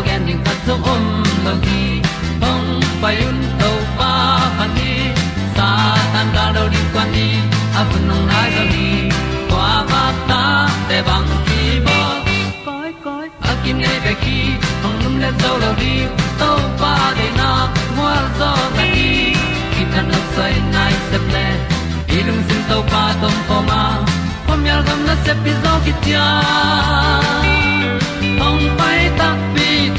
tu pi zo gen ding khat zo om lo gi hong pai un to pa pa ni sa tan da do di kwan ni a bu nong nai zo ni kwa ba ta te bang ki bo koi koi a kim nei be ki hong lum le zo lo di to pa de na mo zo ta ni ki tan no sai nai se ple ilung sin to pa tom pa ma. Pom yal gam na se pi zo ki tia hong pai ta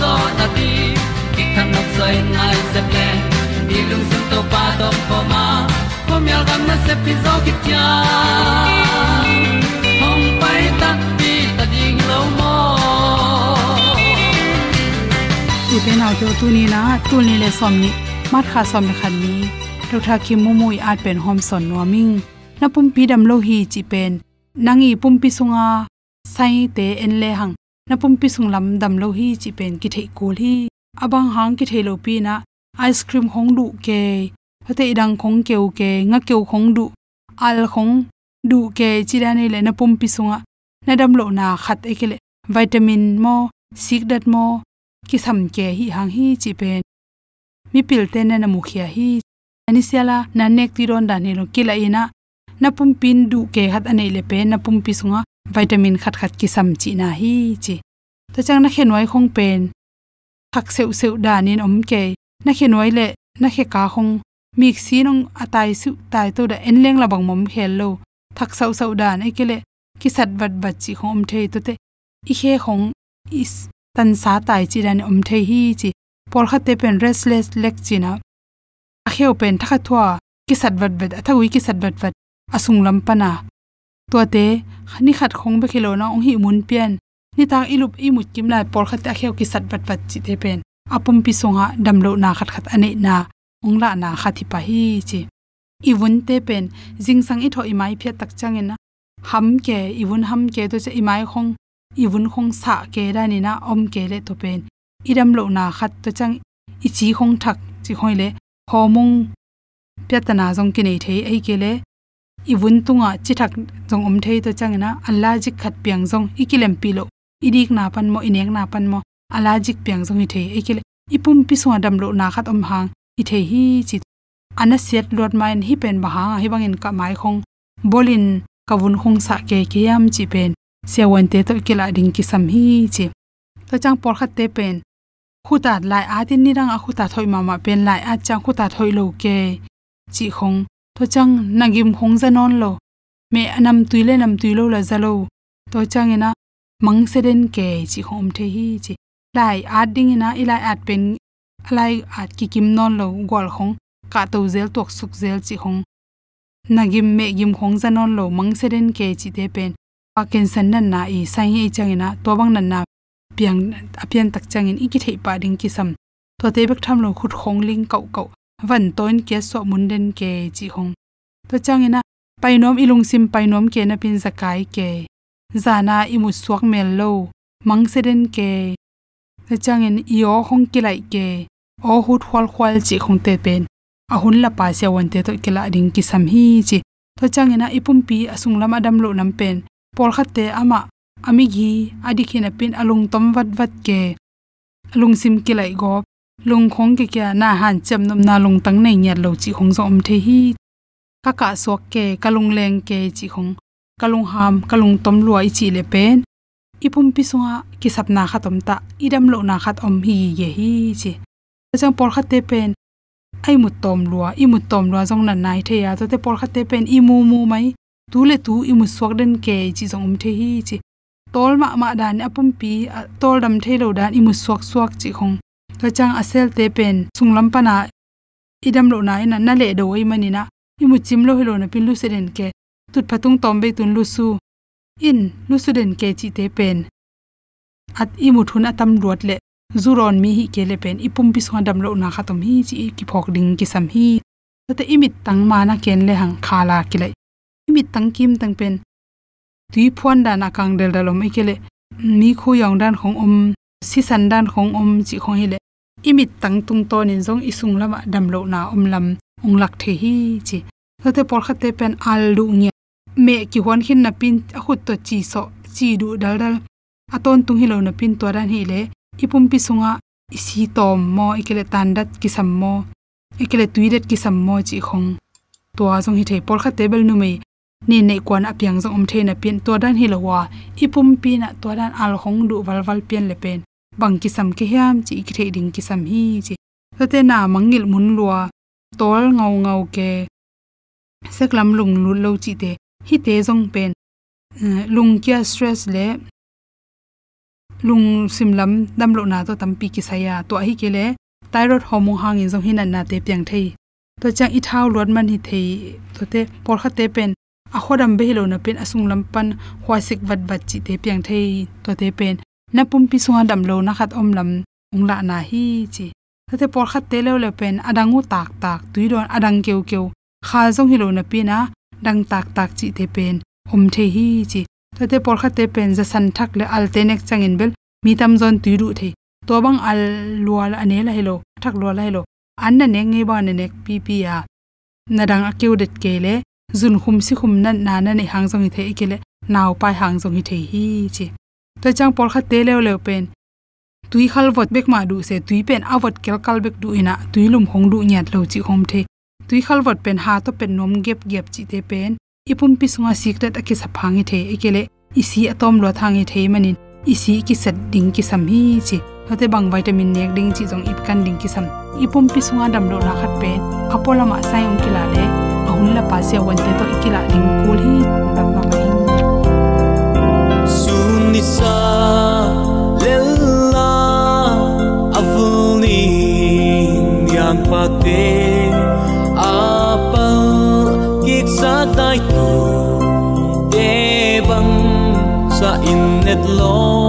zo na ti ki kan nok sai nai se ple ni lung sun to pa to pa ma. Ko myal gam na se pi zo ki tia hom pai ta ti ta ding lo mo tu te na jo tu ni na tu ni le som ni mat kha som ni khan ni lo tha ki mu mu i at pen hom son no ming na pum pi dam lo hi chi pen nangi pum pi sunga à. sai te en le hang na pumpi sunglam sung dam lo hi chi pen ki thei kul hi abang hang ki thei lo pi na ice cream khong du ke hate idang khong keu ke, nga keu khong du, al khong du ke chi da nei le na pumpi sunga na dam lo na khat ekele vitamin mo sik dat mo ki sam ke hi hang hi chi pen. Mi pil te na na mukhia hi. Ani siala na nek ti ron da ne lo kila ina e na. Pum pin du ke hat anei le pe na pum pi sunga vitamin khat khat ki sam chi na hi chi. To chang na khenwai khong pen. Thak seu seu da nin om ke. Na khenwai le, na khe ka khong. Mik si nong atai su tai to da en leng la bang mom khel lo. Thak sau sau da ne ke le, ki sat bat bat chi khom thei to te. I khe khong is tan sa tai chi dan om thei hi chi. Pol khate pen restless lek china a kheu pen thakha thwa ki sat bat bat athawi ki sat bat bat asung lam pana to te ni khat khong be khilo na ong hi mun pian. Ni ta ilup i mut kim lai por khat ta kheu ki sat bat bat chi te pen. Apum pi songa damlo na khat khat ane na. Ong la na khathi pa hi chi. I wun te pen jing sang i tho i mai phia tak changena ham ke, i wun ham ke to che i mai khong. I wun khong sa ke da ni na om ke le to pen. Idam lo na khat to chang. I chi khong thak chi khoi le. Homung pyatana jong ki nei thei ai ke le i wun tunga chi thak jong om thei to changena allah ji khat piang jong ikilem pilo. Idik na pan mo inek na pan mo ala jik piang jong i thei ai ipum pi so dam lo na khat om hang i thei hi chi ana set lot main hi pen ba hang hi bangin ka mai khong. Bolin kavun khong sa ke ke yam chi pen. Se te to kila ding ki sam hi chi. To chang por khat te pen. Khuta lai a tin ni rang a khuta thoi ma ma pen lai a chang khuta thoi lo ke chi khong to chang nagim khong za non lo. Me anam tuile nam tuilo la zalo to chang ina mang se den ke chi khom the hi chi. Lai at ding ina ilai at pen lai at ki kim non lo gol khong ka to zel tok suk zel chi khong. Nagim me gim khong za non lo mang se den ke chi te pen pa ken san nan na i sai hi chang ina to bang nan na piang apian tak chang in iki thei pa ding ki sam to te bek tham lo khut khong ling kau kau van toin ke so mun den ke chi khong to chang ina painom ilung sim painom ke na pin zakai ke. Zana imu suak mel lo, mang se den ke. To chang in io khong kilai ke. O hut khwal khwal chi khong te pen. Ahun la pa se wan te to kila ding ki sam hi chi. To chang ina ipum pi asung lam adam lo nam pen. Pol khat te ama ami gi adi khina pin alung tom wat wat ke. Alung sim ki lai go lung khong ke kya na han cham nom na lung tang nei nyat lo chi. Khong zom the hi ka ka sok ke kalung leng ke chi. Khong kalung ham kalung tom luai chi le pen ipum pi sunga ki sapna khatom ta idam lo na khat om hi ye hi chi chang por khat te pen ai mu tom lua i mu tom lua jong na nai the ya to te por khat te pen i mu mu mai tu le tu i mu swak den ke chi jong um the hi chi tol ma ma dan apum pi tol dam the lo dan i mu swak swak chi khong ก็จังอาเซลเตเป็นสุงลำปนาอีดัมโลนาอินันนั่นเละโดยมันนี่นะอิมุจิมโลฮิโลนะเป็นลูสุเดนเกตุดพัตุงตอมไปตุนลูซูอินลูสุเดนเกจิเตเป็นอัดอีมุทุนอัตำรวจเละจูรอนมีฮิเกเลเป็นอีปุ่มพิสวงดัมโลนาคาตมีจีกิพอกดิงกิสัมฮีแต่อิมิดตั้งมานาเกนเลหังคาลากิเลอิมิดตั้งกิมตั้งเป็นตุยพวนดานากังเดลดาลมไอเกเลมีคู่ยองด้านของอมสิสันด้านของอมจิของฮิเล imit tang tung to nin zong isung lama dam lo na om lam. Ong lak the hi chi. Te por khate pen al lu nge. Me ki hon khin na pin a khut to chi so, chi du dal dal. Aton tung hi lo na pin to ran hi le. Ipum pi sunga, isi tom mo, ikele tandat ki sammo ikele tuidet ki sammo chi khong. To azong hi thei por kha table nu me. Ni nei kwan apyang zong om theina pin to dan hi lawa ipum pi na to dan al khong du wal wal pian le pen bang ki sam ki hiam chi ki thei ding ki sam hi chi te na mangil mun lua tol ngau ngau ke seklam lung lu lo chi te hi te jong pen ừ, lung kya stress le lung simlam dam lo na to tampi ki saya à, to hi ke le thyroid hormone hang in zo hin na te piang thei to chang i thau lot man hi thei to te por kha te pen a à, khodam be hilo na pen asung à lam pan hwa sik wat wat chi te piang thei to te pen na pum pi sunga dam lo na khat om lam ong la na hi chi. To te por khat te le le pen adangu tak tak tui don adang keu keu kha zong hilo na pi na dang tak tak chi te pen om the hi chi. Tate por khat te pen za san thak le al te nek changin bel mi tam zon tu ru the. To bang al lual ane la hello thak lo la hello an na ne nge ba ne nek pi pi ya na dang a keu det ke le zun khum si khum na na na ne hang jong hi the ikele naw pai hang jong hi the hi chi to chang por kha te leo leo pen tui khal vot bek ma du se, tui pen avot kel kal bek du ina tui lum hong du nyat lo chi hom the. Tui khal vot pen ha to pen nom gep gep chi te pen. Ipum pi sunga secret aki saphangi the ekele isi atom lo thangi the manin. Isi ki sat ding ki sam hi chi. Hote bang vitamin nek ding chi jong ip kan ding ki sam. Ipum pi sunga dam lo la khat pe apola ma sai ong kila le. Ahun la pa se wan te to ikila ding kul hi. Dam ma mai lampate apa kiksa tai tu te bang sa in net lo.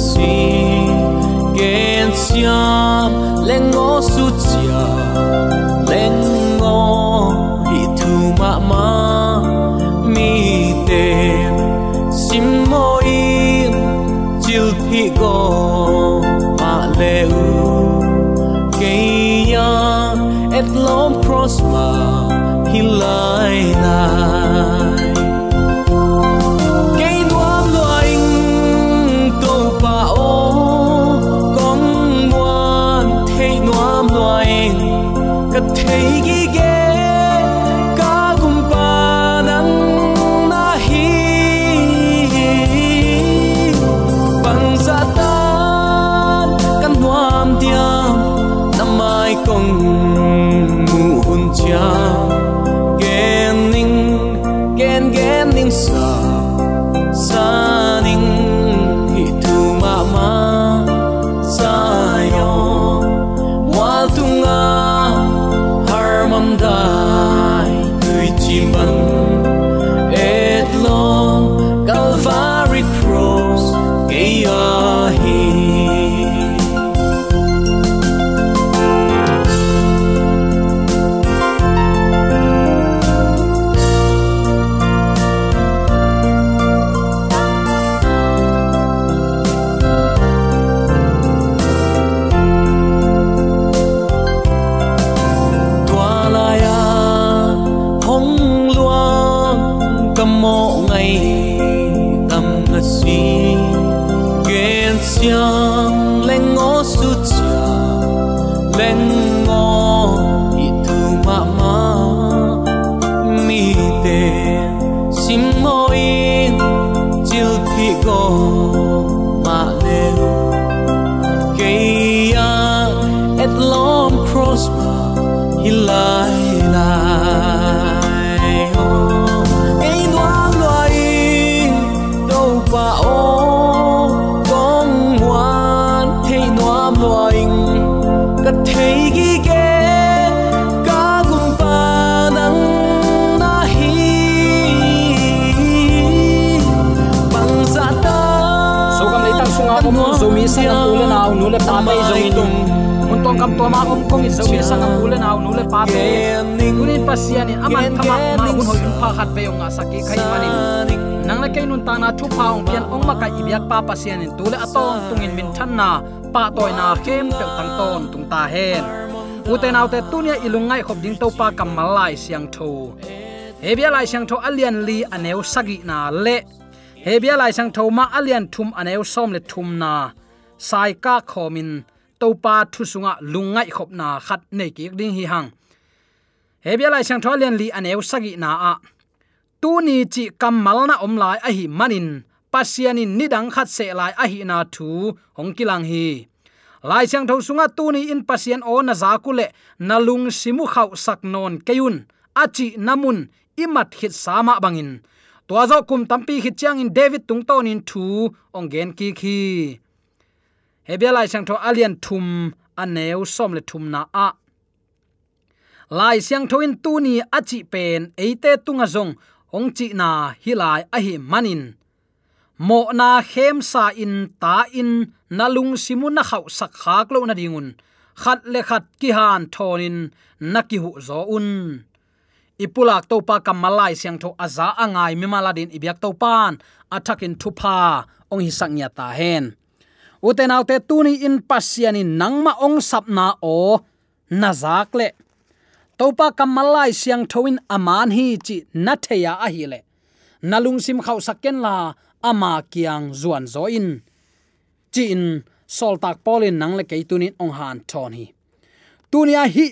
see. Pa pe zomi tum mun tong kam to ma om kong zomi sang am ule naw nu le pa pe kunin pasian in aman thama ma hun hoi un pha khat pe ong asaki khai manin nang le kai nun ta na thu pa ong pian ong ma kai ibyak pa pasian in tule aton tungin min than na pa toy na khem pe tang ton tung ta hen uten autte tunia ilungai khop ding to pa kamal lai siang tho hebia lai siang tho alian li aneu sagi na le hebia lai sang thoma alian thum aneu som le thum na sai ka khomin topa thu sunga lungai khop na khat nei ki ding hi hang. Hebia lai sang tholian li aneu sagi na a. Tu ni chi kamal na om lai a hi manin pasianin nidang khat se lai a hi na thu, hong kilang hi. Lai chang tho sunga tu ni in pasian o na za na lung simu khau sak non kayun achi namun imat hit sama bangin. Tua zo kum tampi hit chang in david tung ton in thu, ong gen ki khi hebia lai tho alian thum aneu som le thum na a lai siang thoin tu ni achi pen eite tunga zong ong chi na hilai a hi manin mo na khem sa in ta in nalung simun na khau sak khak lo na dingun khat le khat ki han thonin naki hu zo un ipulak to pa kamalai siang tho aza angai mi maladin ibyak to pan athakin thupa ong hi sangya ta hen uten autte tuni in pasiani nangma ong sapna o. Nazak le. Topa kamalai siang thoin aman hi chi na theya a hi le. Nalung sim khau sakken la ama kiang zuan zo in. Chi in sol tak polin nang le kei tunin ong han thon hi. Tunia hi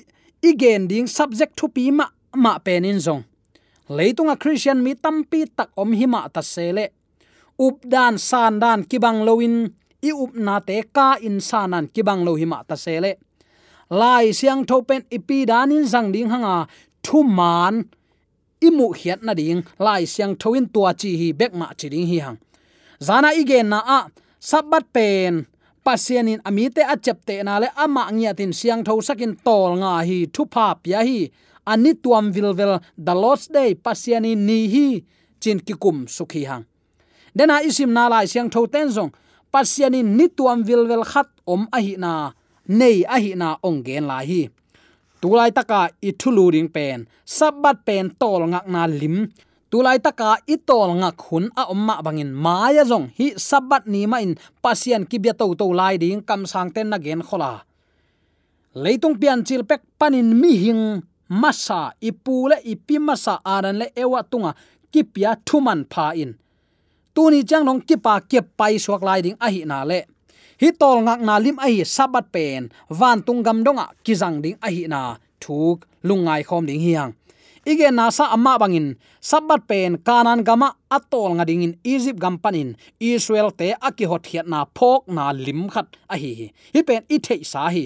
igen ding subject to pi ma ma penin zong. Leitunga christian mi tampi tak om hi ma ta sele up dan san dan kibang loin i up na te ka insanan kibang lo hima ta sele lai siang thopen ipi danin zang ding hanga, thu man imu hiat na ding. Lai siang thoin tua chi hi bek ma chi ding hi hang. Zana igen na a sabat pen pasianin amite achepte na le ama ngiatin siang tho sakin tol nga hi, thu pha pya hi. Ani tuam vilvel the lord's day pasiani ni hi, chin kikum sukhi hang. Dena isim na lai siang tho ten zong pasianin nituam vilvel khat om a na, nei a na ong gen la hi. Tulai taka i thulu ring pen sabat pen tol ngak na lim. Tulai taka i tol ngak hun a omma bangin maya zong hi sabat ni ma in pasian ki bia to to lai ding kam sang ten na gen khola. Leitung pian chil pek panin mi hing, masa ipule ipi masa aran le ewa tunga kipia thuman pha in tuni chang nong kipa kep pai suak lai ding a hi na le. Hi tol ngak na lim ai sabat pen, van tung gam donga kizang ding a hi na, thuk lungai khom ding hiang ige na sa amma bangin, sabat pen kanan gama atol nga ding in egypt gam panin, israel te aki hot hiat na phok na lim khat a hi. Hi pen i thei sa hi.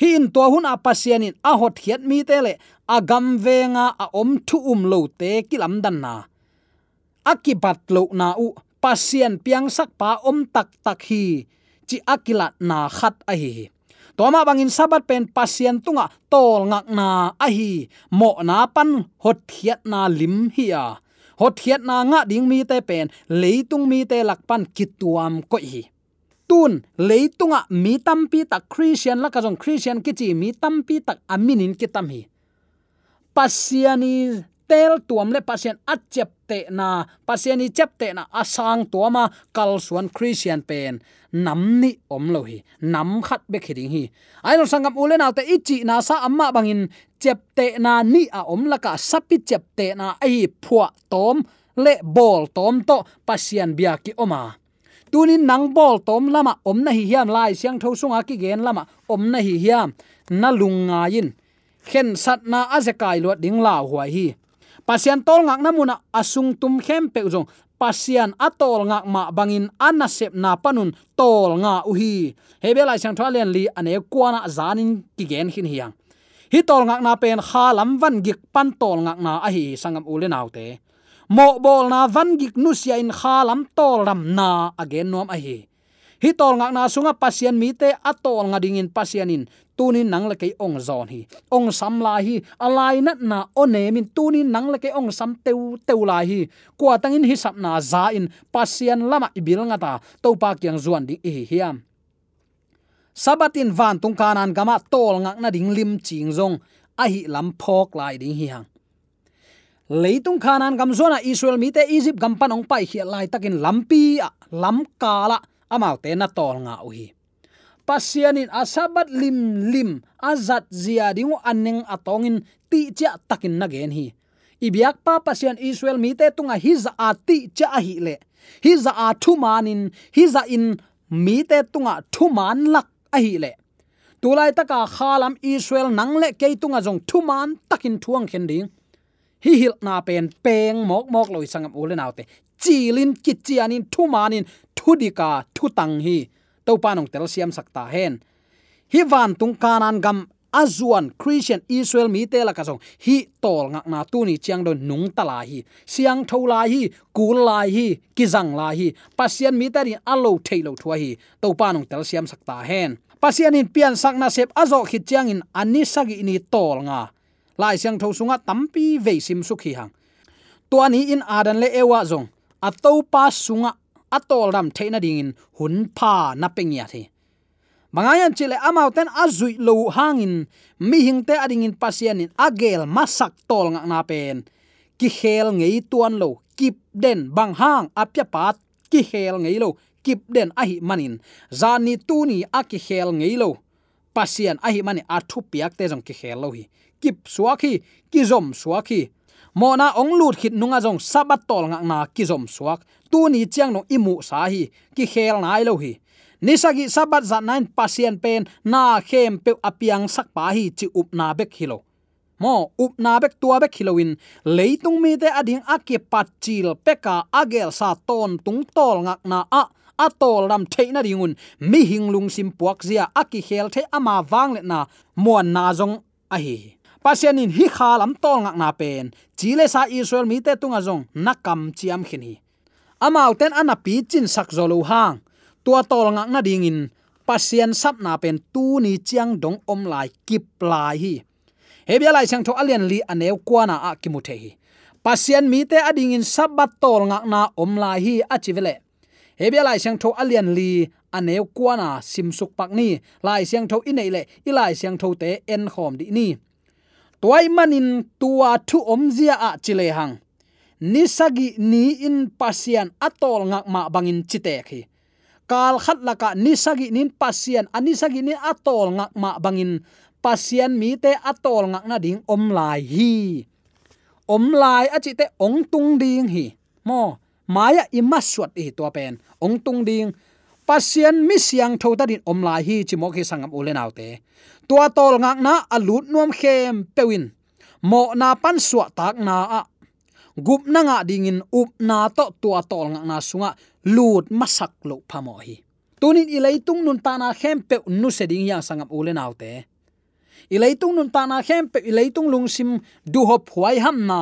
Hi in to hun apasianin a hot hiat mi te le agam venga a om thu um lo te kilam dan na. Akibat lo na u pasien piang sak pa om tak tak hi, chi akila na khat a hi. Toma bangin sabat pen pasien tunga tol ngak na a hi. Mo na pan hot thiat na lim hi a. Hot thiat na nga ding mi te pen, leitung mi te lakpan kituam ko hi. Tun, leitunga mi tampi tak christian la ka jong christian kichi mi tampi tak aminin kitam hi. Pasiani tel tuam le pasien achep te na pasiani chep te na asang tuama kal suan christian pen. Nam ni om lo hi, nam khat be khiding hi. Ai no sangam ule naw te ichi na sa amma bangin chep te na ni a om laka sapi chep te na ai phua tom le bol tom to pasien bia ki oma tunin nang bol tom lama om na hi hiam, lai siang tho sunga ki gen lama om na hi hiam. Na lunga yin khen sat na azekai lo ding la huai hi pasian tol ngak namuna asung tum khem pe jong pasian atol ngak ma bangin anasep na panun tol nga uhi hebela sang thalian li ane kwana zanin ki gen hin hiang. Hi tol ngak na pen kha lam van gik pan tol ngak na a hi sangam ule naute mo bol na van gik nu sia in kha lam tol ram na again nom a hi. Hi tol ngak na sunga pasian mi te atol nga dingin pasianin tunin nang la ke ong zon hi. Ong sam la hi. Alai na na one min. Tunin nang la ke ong sam teu teu la hi. Kwa tangin hi sap na za in. Pasian lama ibil nga ta. To pa kyang zuan ding e hi hiam sabatin van tung kanan gama tol ngak na ding lim ching zong. A hi lam phok lai ding hi hang. Leitung khanan gam zona israel mi te egypt gam panong pai hi lai takin lampi lam kala amau te na tol nga uhi pasianin asabat lim lim azat zia dingu aneng atongin ti cha takin nagen hi. Ibyak pa pasian israel mi te tunga hiza ati cha hi le. His a thu manin hiza in mi te tunga thu man lak a hi le. Tulai taka khalam israel nang le ke tunga jong thu man takin thuang khen ding. Hi hil na pen peng mok mok loi sangam ule naute chilin kichianin thu manin thudika thu tang hi to panong tel siam sakta hen hi van tung kanan gam azuan christian israel mi te la ka song hi tol ngak na tu ni chiang don nung tala hi siang thola hi kul la hi kizang la hi pasian mi ta ni alo thailo thua hi to panong tel siam sakta hen pasian in pian sakna sep azo khit chiang in ani sagi ni tol nga lai siang tho sunga tampi ve sim sukhi hang tua ni in adan le ewa zong ato pa sunga atol ram theina ding in, hun pa na pengia the mangayan chile amau ten azui lo hangin mi hingte ading in pasian in agel masak tol nga na pen. Ki khel ngei tuan lo, kip den bang hang apya pat, ki khel ngei lo, kip den ahi manin zani tuni aki khel ngei lo. Pasian ahi mani athu piak te jong ki khel lo hi. Kip suaki ki zom suaki mona ong lut khit nunga jong sabat tol ngak na ki zom suak. Tu ni chiang no imu sa hi, ki khel nai lo hi. Nisagi sabat za nine pasien pen na khem pe apiang sak pa hi chi up na bek hilo mo, up na bek tua bek hiloin leitung mi te ading ake pachil peka agel sa ton tung tol ngak na a atol ram theina ringun mi hinglung sim puak zia aki khel the ama wang le na mo na jong a hi pasianin hi khalam tol ngak na pen. Chile sa israel mi te tunga jong nakam chiam khini amau ten ana pi chin sak zolo hang. Tua tol ngak na ding in. Pasian sap na pen tu ni chiang dong om lai kip lai hi. Hebia lai chang tho alian li aneu kwana a kimuthe hi. Pasian mi te ading in sabat tol ngak na om lai hi achivele hebia lai sang tho alian li aneu kwana simsuk pak ni. Lai siang tho inei le. Ilai sang tho te en khom di ni toy manin tua thu omzia a chile hang. Nisagi ni in pasian atol ngak ma bangin chite khi. Kal khat laka nisagi nin pasian anisagi ni atol ngak ma bangin pasian mi te atol ngak na ding om lai hi. Om lai achi te ong tung ding hi. Mo, maya imaswat e to pen. Ong tung ding pasien mi siang tho ta din om lai hi chi mo khi sangam ule naw te. Tua tol ngak na alut nuam khem pewin mo na pan suwa tak na a. Gup na nga dingin up na to tua tol ngak na sunga lut masak lo phamo hi. Tunin ilai tung nun ta na khem pe nu se ding yang sangam ule naw te. Ilai tung nun ta na khem pe ilai tung lung sim du hop huai ham na.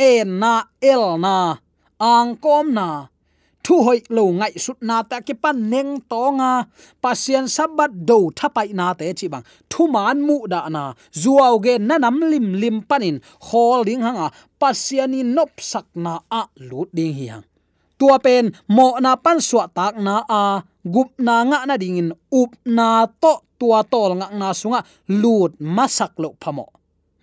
E na, el na, ang kom na thu hoi lo ngai sut na ta ke pan neng to nga. Pasien sabat do thapai na te chi bang thu man mu da na. Zuaw ge na nam lim lim panin hol ding hanga à. pasiani nop sak na a lut ding hi hang tua pen mo na pan suwa tak na a. Gup na nga na dingin up na to, tua tol nga na sunga à. lut masak lo phamo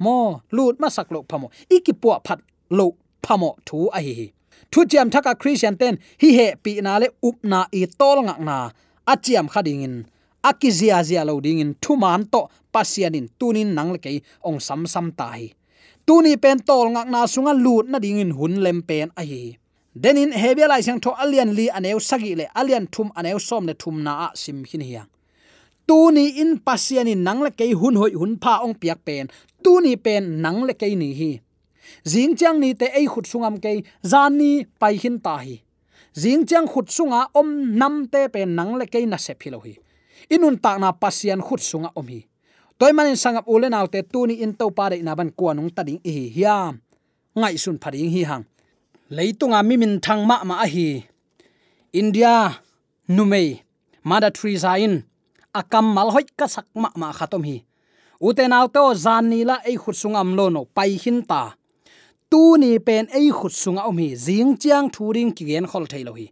mo lut masak lo phamo ikipua phat lo phamo thu a hi thu chiam thaka christian ten, hi he pi na le up na i tol ngak na. Achiam khading in akizia zia lo ding in thu man to pasianin, tunin nang le ke ong sam sam ta hi. Tuni pen tol ngak na sunga lut na ding in hun lem pen a hi. Denin hebia lai sang tho alian li aneu sagi le, alian thum aneu som le thum na a sim hin hi tuni in pasianin nang le ke hun hoi hun pha ong piak pen. Tuni pen nang le ke ni hi zing chang ni te ei khut sungam ke zan ni pai hin ta hi. Zing chang khut sunga om nam te pe nang le ke na se philo hi. Inun ta na pasian khut sunga om hi. Toy man sangap ule naw te tu ni in to pa de na ban ko nung ta ding hi hiam. Ngai sun phading hi hang. Leitunga mi min thang ma ma hi. India, numei mada Teresa zain akam mal hoi ka sak ma ma khatom hi. Uten auto zan ni la ei khut sungam no pai hin ta tu ni pen ei khut sunga om hi jing chiang thu ding ki gen khol thailo hi.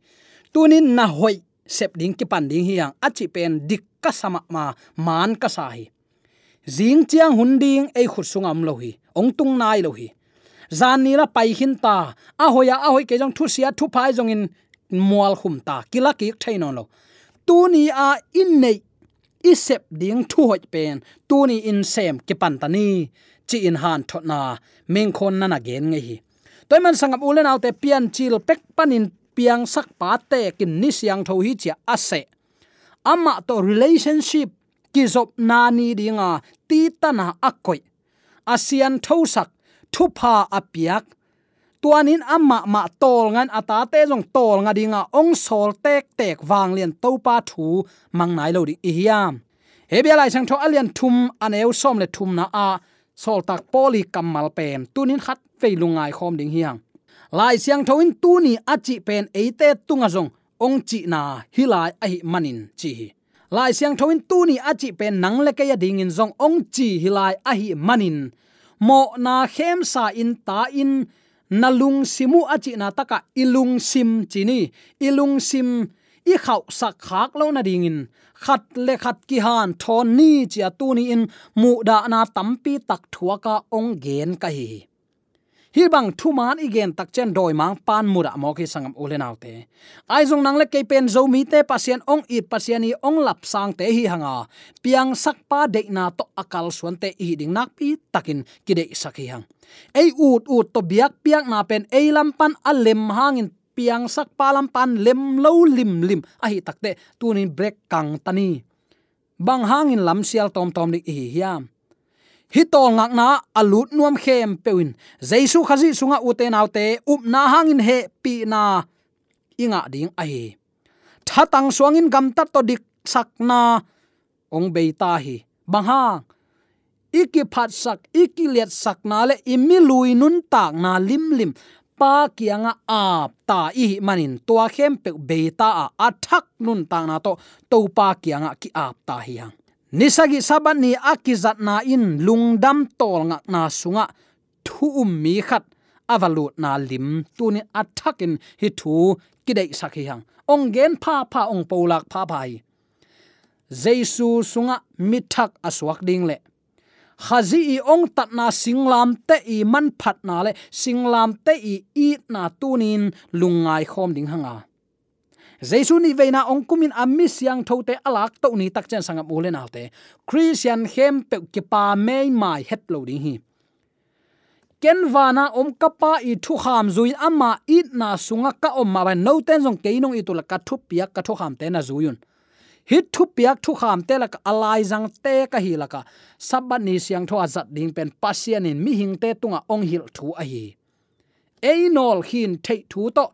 Tu ni na hoi sep ding ki pan ding hi yang achi pen dik ka sama ma, man ka sa hi. Jing chiang hun ding ei khut sunga am lo hi, ong tung nai lo hi. Zan ni la pai hin ta, a hoya a hoi ke jong thu sia thu phai jong in mual khum ta kila ki thain lo. Tu ni a in nei isep ding thu hoi pen, tu ni in sem ki pan ta ni chi in han thot na meng khon na na gen nge hi. Toy man sangam ulen autte pian chil pek panin piang sak pa te kin ni siang tho hi chia ase. Ama to relationship ki zop na ni dinga ti tana akoi. Asian tho sak thu pha apiak. Tuanin amma ma tol ngan ata te jong tol nga dinga ong sol tek tek wang lien to pa thu mang nai lo di hiam. Hebia lai sang tho alian thum aneu som le thum na a sol tak poli kamal pen. Tunin khat feilungai khom ding hiang. Lai siang thoin tu ni achi pen eite tunga zong. Ong chi na hilai Ahi manin chi lai siang thoin tu ni achi pen nang le ya ding in zong. Ong chi hilai Ahi manin. Mo na khem sa in ta in. Nalung simu achi na taka ilung sim chini. Ilung sim i khau sak khak lo na ding in khat le khat ki han thon ni chia tu ni in mu da na tampi tak thua ka ong gen ka hi hi bang thu man gen tak chen doi mang pan mura mo ki sangam ule naw te ai jong nang le ke pen zo mi te pasien ong i pasien ni ong lap sang te hi hanga piang sak pa de na to akal suan te hi ding nak pi takin ki de sak hi hang ei ut ut to biak piak na pen ei lam pan alem hangin piang sak palam pan lem lo lim lim. A hi takte tunin break kang tani. Bang hangin lam sial tom tom dik hi hiam. Hi tol ngak na alut nuam khem pewin jaisu khazi sunga ute naute up na hangin he pi na. Inga ding ai thatang suangin gam tat to dik sakna ong beita hi. Bang hang iki phat sak, iki liet sak na le, imi lui nun tak na lim lim pa kianga ap ta i manin tua khem pe beta a athak nun ta na to to pa kianga ki ap ta hi hang nisagi saban ni akizat na in lungdam tol nga na sunga thu um mi khat avalut na lim tuni athakin hi thu kidai sakhi hang ong gen pha pha ong polak pha bai jesu sunga mithak aswak ding le khazi i ong tat na singlam te i man phat na le, singlam te i i na tunin lungai khom ding hanga. Jesu ni veina ong kumin ammi siang thote alak to ni tak chen sangam ule na te. Christian hem pe ke pa mai mai het lo ding hi. Ken wana om kapa i thu kham zui ama it na sunga ka om ma ba no ten jong ke nong i tu la ka thu pia ka thu kham te na zuyun hit thu piak thu kham te lak alai jang te ka hi laka sabat ni siang tho azat ding pen pasian in mi hing te tunga ong hil thu a hi einol hin thei thu to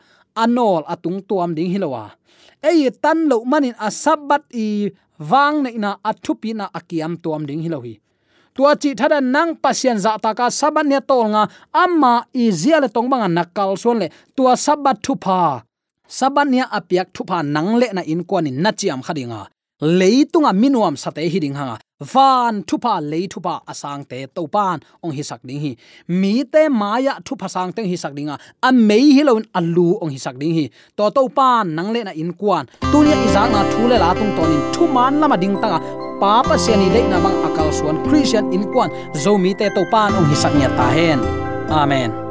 anol atung tuam ding hilowa ei tan lo manin a sabat i wang nei na athupi na akiam tuam ding hilohi tua chi thada nang pasien za ta ka sabat ne tol nga amma i zia le tong banga nakal son le tua sabat thu pa sabania apiak thupa nangle nang na in kon in na chiam khadinga leitunga minuam sate hiding hanga. Van thupa, lei thupa asang te topan ong hi sak ding hi. Mi te maya thupa sang teng hi sak dinga a mei hi lon alu ong hi sak ding hi. To topan pan nang na in kwan. Tunia izak na thule la tung tonin thu man lama ding tanga. Papa seni le na bang akal suan christian in kwan. Zo mi te topan ong hi sak nya ta hen amen.